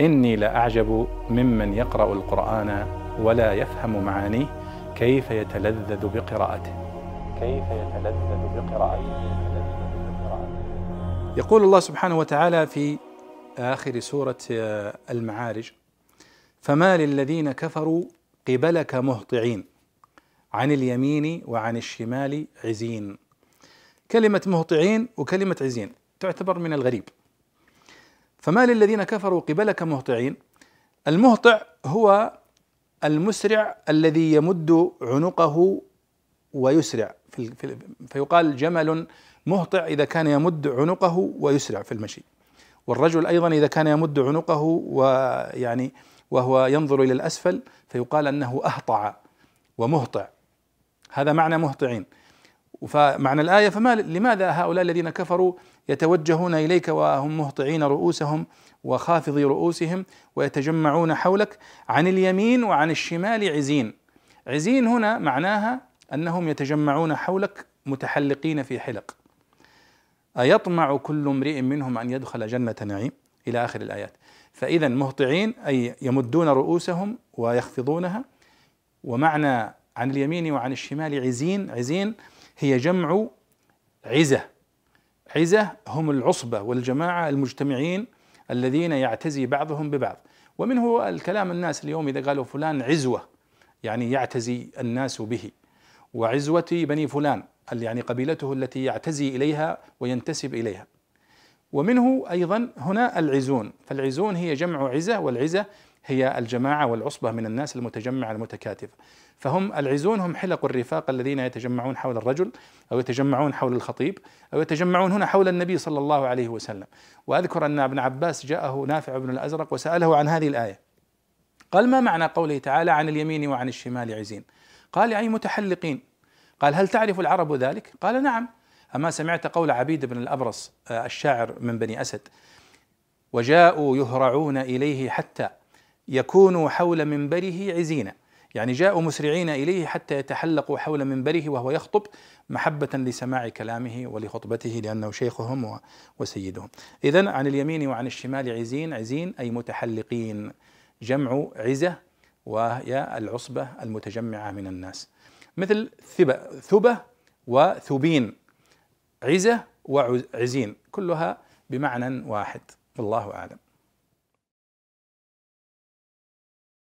إني لأعجب ممن يقرأ القرآن ولا يفهم معانيه كيف يتلذذ بقراءته. كيف يتلذذ بقراءته. يقول الله سبحانه وتعالى في آخر سورة المعارج فما للذين كفروا قبلك مهطعين عن اليمين وعن الشمال عزين. كلمة مهطعين وكلمة عزين تعتبر من الغريب. فما للذين كفروا قبلك مهطعين. المهطع هو المسرع الذي يمد عنقه ويسرع. في فيقال جمل مهطع إذا كان يمد عنقه ويسرع في المشي. والرجل أيضا إذا كان يمد عنقه ويعني وهو ينظر إلى الأسفل فيقال أنه أهطع ومهطع. هذا معنى مهطعين. فمعنى الآية فما لماذا هؤلاء الذين كفروا يتوجهون إليك وهم مهطعين رؤوسهم وخافضي رؤوسهم ويتجمعون حولك عن اليمين وعن الشمال عزين؟ عزين هنا معناها أنهم يتجمعون حولك متحلقين في حلق. أيطمع كل امرئ منهم أن يدخل جنة نعيم؟ إلى آخر الآيات. فإذا مهطعين أي يمدون رؤوسهم ويخفضونها. ومعنى عن اليمين وعن الشمال عزين؟ عزين هي جمع عزة. عزة هم العصبة والجماعة المجتمعين الذين يعتزي بعضهم ببعض. ومنه الكلام الناس اليوم إذا قالوا فلان عزوة يعني يعتزي الناس به. وعزوة بني فلان يعني قبيلته التي يعتزي إليها وينتسب إليها. ومنه أيضا هنا العزون. فالعزون هي جمع عزة والعزة هي الجماعة والعصبة من الناس المتجمعة المتكاتفة. فهم العزون هم حلق الرفاق الذين يتجمعون حول الرجل أو يتجمعون حول الخطيب أو يتجمعون هنا حول النبي صلى الله عليه وسلم. وأذكر أن ابن عباس جاءه نافع بن الأزرق وسأله عن هذه الآية. قال ما معنى قوله تعالى عن اليمين وعن الشمال عزين؟ قال أي متحلقين. قال هل تعرف العرب ذلك؟ قال نعم. أما سمعت قول عبيد بن الأبرص آه، الشاعر من بني أسد وجاءوا يهرعون إليه حتى يكونوا حول منبره عزينا. يعني جاءوا مسرعين إليه حتى يتحلقوا حول منبره وهو يخطب محبة لسماع كلامه ولخطبته لأنه شيخهم وسيدهم. اذا عن اليمين وعن الشمال عزين، عزين أي متحلقين. جمع عزة وهي العصبة المتجمعة من الناس. مثل ثبة ثبة وثبين. عزة وعزين كلها بمعنى واحد. والله أعلم.